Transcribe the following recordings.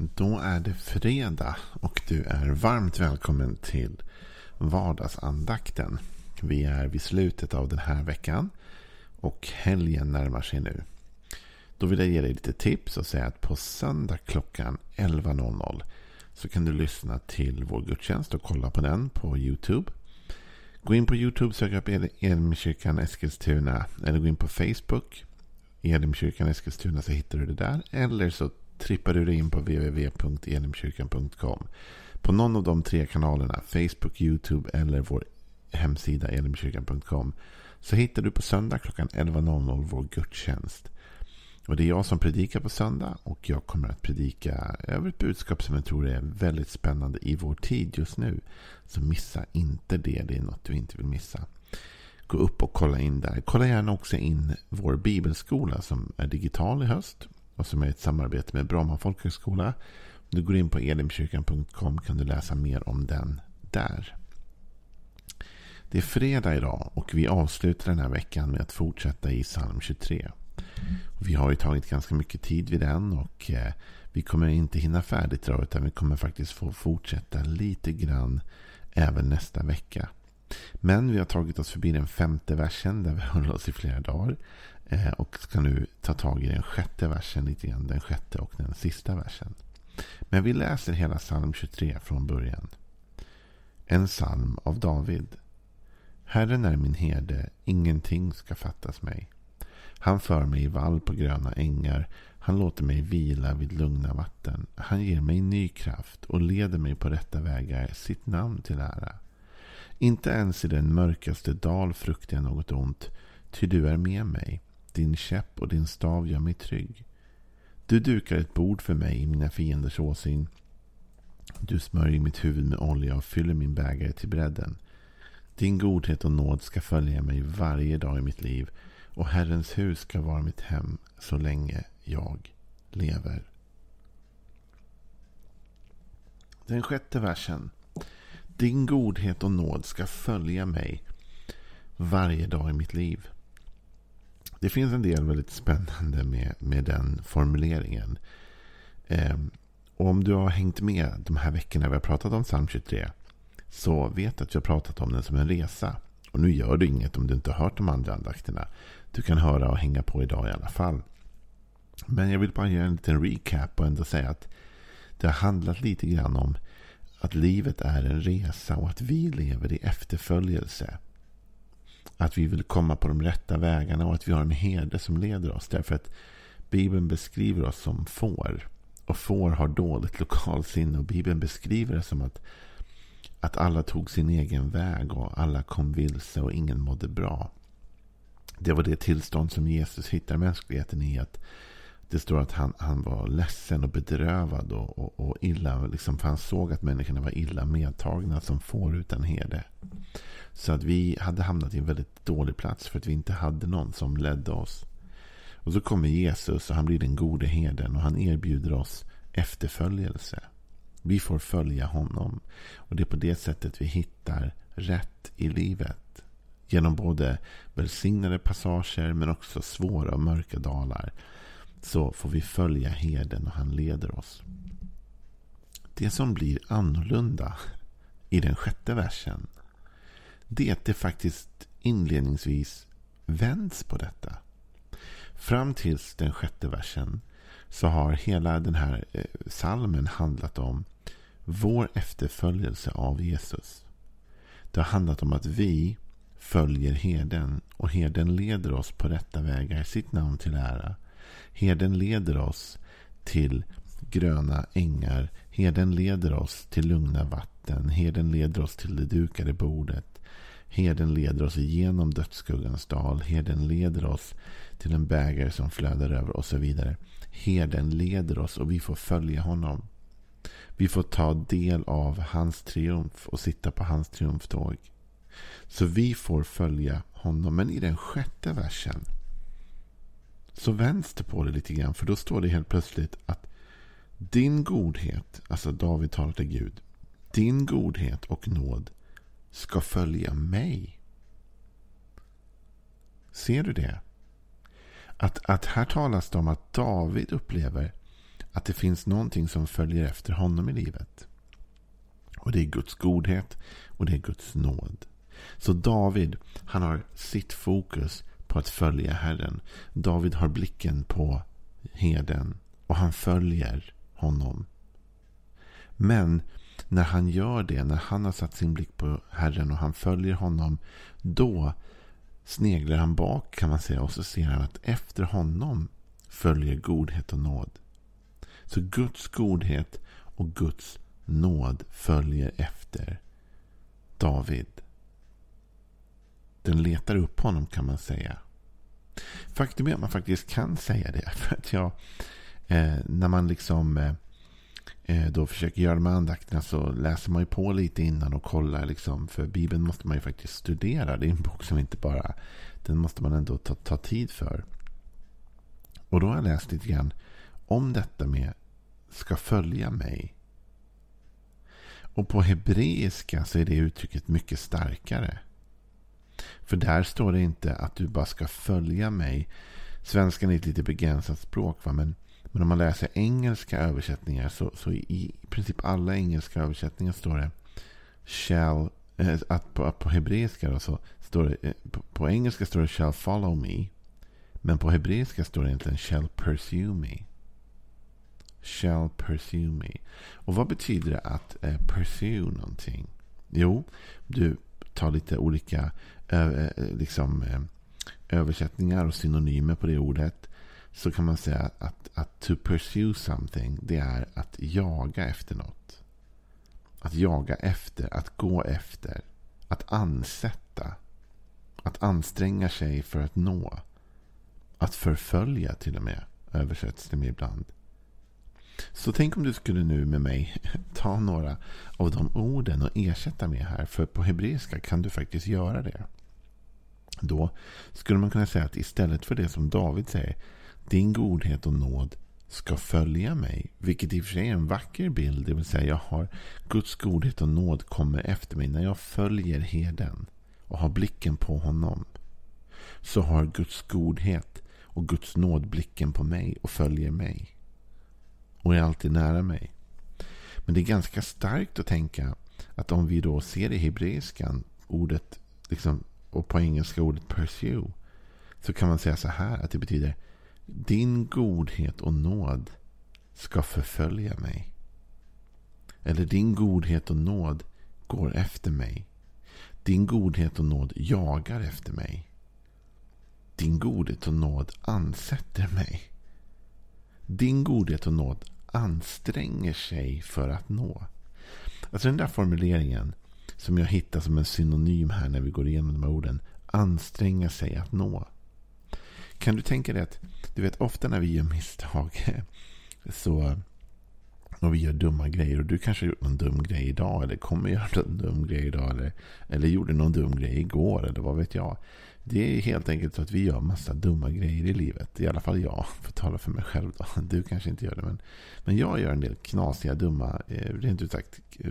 Då är det fredag och du är varmt välkommen till vardagsandakten. Vi är vid slutet av den här veckan och helgen närmar sig nu. Då vill jag ge dig lite tips och säga att på söndag klockan 11.00 så kan du lyssna till vår gudstjänst och kolla på den på YouTube. Gå in på YouTube, sök upp Elimkyrkan Eskilstuna eller gå in på Facebook. Elimkyrkan Eskilstuna så hittar du det där. Eller så trippar du dig in på www.elimkyrkan.com. På någon av de tre kanalerna, Facebook, YouTube eller vår hemsida elimkyrkan.com så hittar du på söndag klockan 11.00 vår gudstjänst. Och det är jag som predikar på söndag och jag kommer att predika över ett budskap som jag tror är väldigt spännande i vår tid just nu. Så missa inte det, det är något du inte vill missa. Gå upp och kolla in där. Kolla gärna också in vår bibelskola som är digital i höst och som är ett samarbete med Bromma folkhögskola. Om du går in på elimkyrkan.com kan du läsa mer om den där. Det är fredag idag och vi avslutar den här veckan med att fortsätta i psalm 23. Vi har ju tagit ganska mycket tid vid den och eh, vi kommer inte hinna färdigt idag utan vi kommer faktiskt få fortsätta lite grann även nästa vecka. Men vi har tagit oss förbi den femte versen där vi håller oss i flera dagar. Eh, och ska nu ta tag i den sjätte versen lite grann. Den sjätte och den sista versen. Men vi läser hela psalm 23 från början. En psalm av David. Herren är min herde, ingenting ska fattas mig. Han för mig i vall på gröna ängar. Han låter mig vila vid lugna vatten. Han ger mig ny kraft och leder mig på rätta vägar, sitt namn till ära. Inte ens i den mörkaste dal fruktar jag något ont, ty du är med mig. Din käpp och din stav gör mig trygg. Du dukar ett bord för mig i mina fienders åsyn. Du smörjer mitt huvud med olja och fyller min bägare till bredden. Din godhet och nåd ska följa mig varje dag i mitt liv och Herrens hus ska vara mitt hem så länge jag lever. Den sjätte versen. Din godhet och nåd ska följa mig varje dag i mitt liv. Det finns en del väldigt spännande med, med den formuleringen. Eh, och om du har hängt med de här veckorna vi har pratat om psalm 23 så vet att vi har pratat om den som en resa. Och nu gör du inget om du inte har hört de andra andakterna. Du kan höra och hänga på idag i alla fall. Men jag vill bara göra en liten recap och ändå säga att det har handlat lite grann om att livet är en resa och att vi lever i efterföljelse. Att vi vill komma på de rätta vägarna och att vi har en herde som leder oss. Därför att Bibeln beskriver oss som får. Och får har dåligt lokalsinne. Och Bibeln beskriver det som att, att alla tog sin egen väg och alla kom vilse och ingen mådde bra. Det var det tillstånd som Jesus hittar mänskligheten i. att det står att han, han var ledsen och bedrövad och, och, och illa. Liksom, för han såg att människorna var illa medtagna som får utan herde. Så att vi hade hamnat i en väldigt dålig plats för att vi inte hade någon som ledde oss. Och så kommer Jesus och han blir den gode herden och han erbjuder oss efterföljelse. Vi får följa honom. Och det är på det sättet vi hittar rätt i livet. Genom både välsignade passager men också svåra och mörka dalar. Så får vi följa herden och han leder oss. Det som blir annorlunda i den sjätte versen det är att det faktiskt inledningsvis vänds på detta. Fram tills den sjätte versen så har hela den här eh, salmen handlat om vår efterföljelse av Jesus. Det har handlat om att vi följer herden och herden leder oss på rätta vägar, sitt namn till ära. Herden leder oss till gröna ängar. Herden leder oss till lugna vatten. Herden leder oss till det dukade bordet. Herden leder oss igenom dödsskuggans dal. Herden leder oss till en bägare som flödar över och så vidare. Herden leder oss och vi får följa honom. Vi får ta del av hans triumf och sitta på hans triumftåg. Så vi får följa honom. Men i den sjätte versen så vänds det på det lite grann. För då står det helt plötsligt att din godhet, alltså David talar till Gud. Din godhet och nåd ska följa mig. Ser du det? Att, att här talas det om att David upplever att det finns någonting som följer efter honom i livet. Och det är Guds godhet och det är Guds nåd. Så David, han har sitt fokus på att följa Herren. David har blicken på heden och han följer honom. Men när han gör det, när han har satt sin blick på Herren och han följer honom, då sneglar han bak kan man säga och så ser han att efter honom följer godhet och nåd. Så Guds godhet och Guds nåd följer efter David. Man letar upp honom kan man säga. Faktum är att man faktiskt kan säga det. För att jag, eh, när man liksom eh, eh, då försöker göra de här andakterna så läser man ju på lite innan och kollar. Liksom, för Bibeln måste man ju faktiskt studera. Det är en bok som inte bara... Den måste man ändå ta, ta tid för. Och då har jag läst lite grann om detta med ska följa mig. Och på hebreiska så är det uttrycket mycket starkare. För där står det inte att du bara ska följa mig. Svenskan är ett lite begränsat språk. Va? Men, men om man läser engelska översättningar så, så i princip alla engelska översättningar står det shall, äh, att på, på hebreiska då, så står det, eh, på, på, engelska står det shall follow me. Men på hebreiska står det egentligen shall pursue me. Shall pursue me. Och vad betyder det att eh, pursue någonting? Jo, du Ta lite olika liksom, översättningar och synonymer på det ordet. Så kan man säga att, att to pursue something det är att jaga efter något. Att jaga efter, att gå efter, att ansätta. Att anstränga sig för att nå. Att förfölja till och med översätts det med ibland. Så tänk om du skulle nu med mig ta några av de orden och ersätta med här. För på hebreiska kan du faktiskt göra det. Då skulle man kunna säga att istället för det som David säger. Din godhet och nåd ska följa mig. Vilket i och för sig är en vacker bild. Det vill säga jag har Guds godhet och nåd kommer efter mig. När jag följer heden och har blicken på honom. Så har Guds godhet och Guds nåd blicken på mig och följer mig och är alltid nära mig. Men det är ganska starkt att tänka att om vi då ser i hebreiskan ordet liksom, och på engelska ordet pursue. Så kan man säga så här att det betyder din godhet och nåd ska förfölja mig. Eller din godhet och nåd går efter mig. Din godhet och nåd jagar efter mig. Din godhet och nåd ansätter mig. Din godhet och nåd anstränger sig för att nå. Alltså den där formuleringen som jag hittar som en synonym här när vi går igenom de här orden. Anstränga sig att nå. Kan du tänka dig att du vet ofta när vi gör misstag så och vi gör dumma grejer och du kanske har gjort någon dum grej idag eller kommer göra någon dum grej idag eller, eller gjorde någon dum grej igår eller vad vet jag. Det är helt enkelt så att vi gör massa dumma grejer i livet. I alla fall jag, för att tala för mig själv. Då. Du kanske inte gör det. Men, men jag gör en del knasiga, dumma, eh, rent ut sagt eh,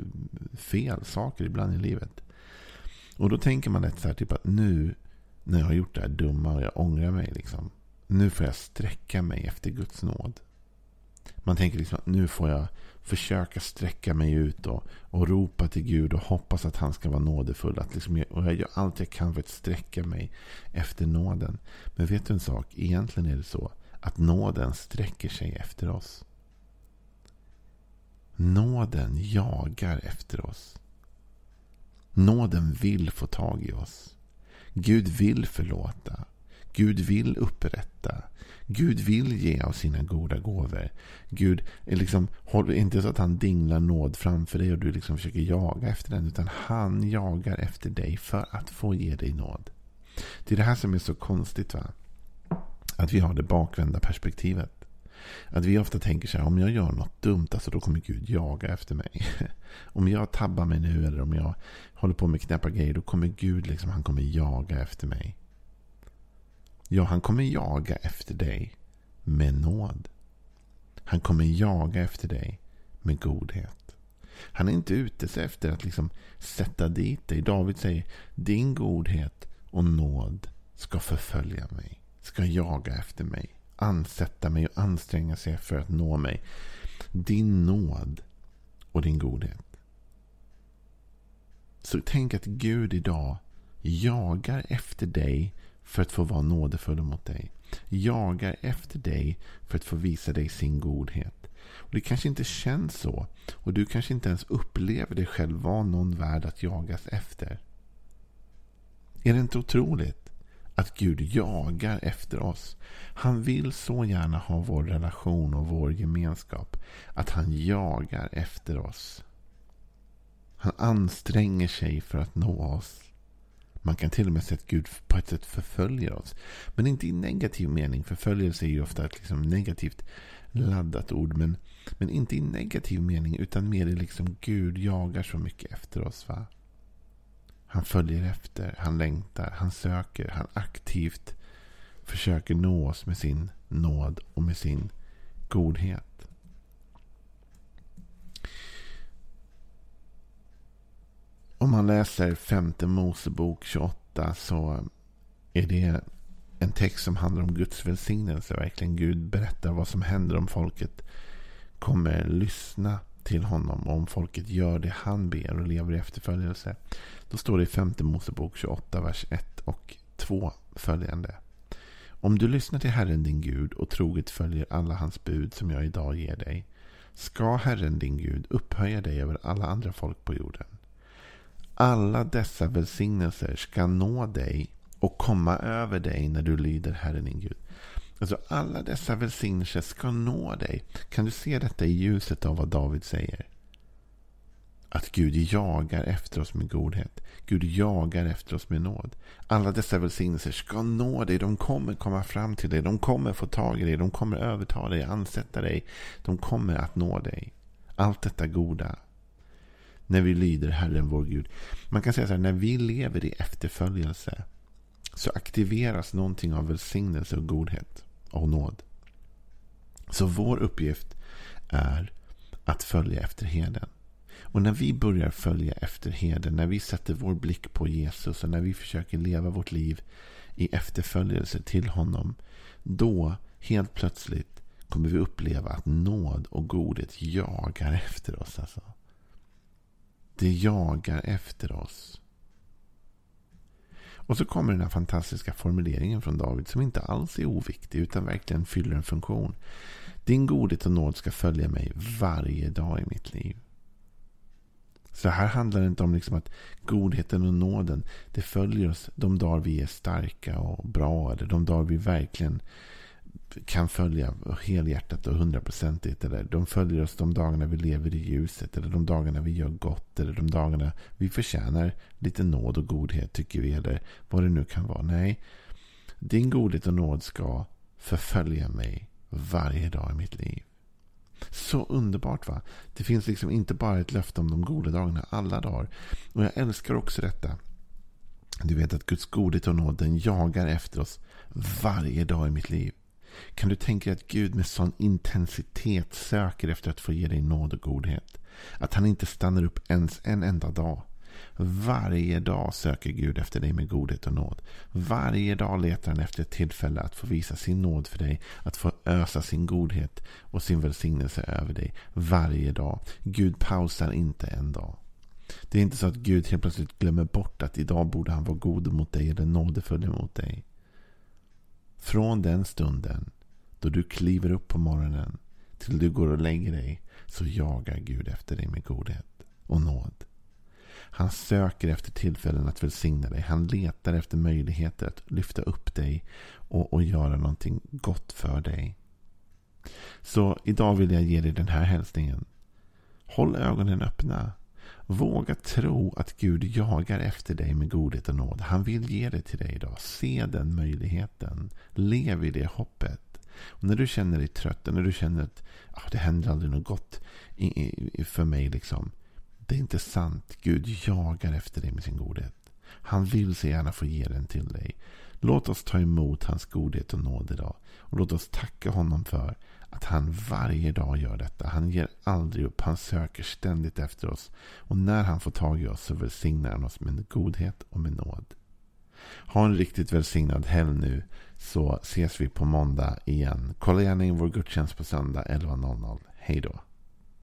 fel saker ibland i livet. Och då tänker man lätt så här, typ att nu när jag har gjort det här dumma och jag ångrar mig. Liksom, nu får jag sträcka mig efter Guds nåd. Man tänker liksom att nu får jag försöka sträcka mig ut och, och ropa till Gud och hoppas att han ska vara nådefull. Att liksom, och jag gör allt jag kan för att sträcka mig efter nåden. Men vet du en sak? Egentligen är det så att nåden sträcker sig efter oss. Nåden jagar efter oss. Nåden vill få tag i oss. Gud vill förlåta. Gud vill upprätta. Gud vill ge av sina goda gåvor. Gud är liksom, inte så att han dinglar nåd framför dig och du liksom försöker jaga efter den. Utan han jagar efter dig för att få ge dig nåd. Det är det här som är så konstigt. va? Att vi har det bakvända perspektivet. Att vi ofta tänker så här, om jag gör något dumt, alltså då kommer Gud jaga efter mig. om jag tabbar mig nu eller om jag håller på med knäppa grejer, då kommer Gud liksom, han kommer jaga efter mig. Ja, han kommer jaga efter dig med nåd. Han kommer jaga efter dig med godhet. Han är inte ute efter att liksom sätta dit dig. David säger din godhet och nåd ska förfölja mig. Ska jaga efter mig ansätta mig och anstränga sig för att nå mig. Din nåd och din godhet. Så tänk att Gud idag jagar efter dig för att få vara nådefull mot dig. Jagar efter dig för att få visa dig sin godhet. Och Det kanske inte känns så. Och du kanske inte ens upplever dig själv vara någon värd att jagas efter. Är det inte otroligt? Att Gud jagar efter oss. Han vill så gärna ha vår relation och vår gemenskap. Att han jagar efter oss. Han anstränger sig för att nå oss. Man kan till och med säga att Gud på ett sätt förföljer oss. Men inte i negativ mening. Förföljelse är ju ofta ett liksom negativt laddat ord. Men, men inte i negativ mening. Utan mer i liksom Gud jagar så mycket efter oss. va? Han följer efter. Han längtar. Han söker. Han aktivt försöker nå oss med sin nåd och med sin godhet. Om man läser femte Mosebok 28 så är det en text som handlar om Guds välsignelse. Verkligen Gud berättar vad som händer om folket kommer lyssna till honom. Och om folket gör det han ber och lever i efterföljelse. Då står det i femte Mosebok 28, vers 1 och 2 följande. Om du lyssnar till Herren din Gud och troget följer alla hans bud som jag idag ger dig. Ska Herren din Gud upphöja dig över alla andra folk på jorden. Alla dessa välsignelser ska nå dig och komma över dig när du lyder Herren din Gud. Alltså alla dessa välsignelser ska nå dig. Kan du se detta i ljuset av vad David säger? Att Gud jagar efter oss med godhet. Gud jagar efter oss med nåd. Alla dessa välsignelser ska nå dig. De kommer komma fram till dig. De kommer få tag i dig. De kommer överta dig, ansätta dig. De kommer att nå dig. Allt detta goda när vi lyder Herren vår Gud. Man kan säga så här, när vi lever i efterföljelse så aktiveras någonting av välsignelse och godhet och nåd. Så vår uppgift är att följa efter heden. Och när vi börjar följa efter heden, när vi sätter vår blick på Jesus och när vi försöker leva vårt liv i efterföljelse till honom. Då, helt plötsligt, kommer vi uppleva att nåd och godhet jagar efter oss. Alltså. Det jagar efter oss. Och så kommer den här fantastiska formuleringen från David som inte alls är oviktig utan verkligen fyller en funktion. Din godhet och nåd ska följa mig varje dag i mitt liv. Så här handlar det inte om liksom att godheten och nåden det följer oss de dagar vi är starka och bra. Eller de dagar vi verkligen kan följa helhjärtat och hundraprocentigt. Eller de följer oss de dagarna vi lever i ljuset. Eller de dagarna vi gör gott. Eller de dagarna vi förtjänar lite nåd och godhet tycker vi. Eller vad det nu kan vara. Nej, din godhet och nåd ska förfölja mig varje dag i mitt liv. Så underbart va? Det finns liksom inte bara ett löfte om de goda dagarna alla dagar. Och jag älskar också detta. Du vet att Guds godhet och nåd den jagar efter oss varje dag i mitt liv. Kan du tänka dig att Gud med sån intensitet söker efter att få ge dig nåd och godhet? Att han inte stannar upp ens en enda dag. Varje dag söker Gud efter dig med godhet och nåd. Varje dag letar han efter ett tillfälle att få visa sin nåd för dig. Att få ösa sin godhet och sin välsignelse över dig. Varje dag. Gud pausar inte en dag. Det är inte så att Gud helt plötsligt glömmer bort att idag borde han vara god mot dig eller nådefull mot dig. Från den stunden då du kliver upp på morgonen till du går och lägger dig så jagar Gud efter dig med godhet och nåd. Han söker efter tillfällen att välsigna dig. Han letar efter möjligheter att lyfta upp dig och, och göra någonting gott för dig. Så idag vill jag ge dig den här hälsningen. Håll ögonen öppna. Våga tro att Gud jagar efter dig med godhet och nåd. Han vill ge det till dig idag. Se den möjligheten. Lev i det hoppet. Och när du känner dig trött, och när du känner att ah, det händer aldrig något gott för mig. liksom. Det är inte sant. Gud jagar efter dig med sin godhet. Han vill så gärna få ge den till dig. Låt oss ta emot hans godhet och nåd idag. Och låt oss tacka honom för att han varje dag gör detta. Han ger aldrig upp. Han söker ständigt efter oss. Och när han får tag i oss så välsignar han oss med godhet och med nåd. Ha en riktigt välsignad helg nu. Så ses vi på måndag igen. Kolla gärna in vår gudstjänst på söndag 11.00. Hej då.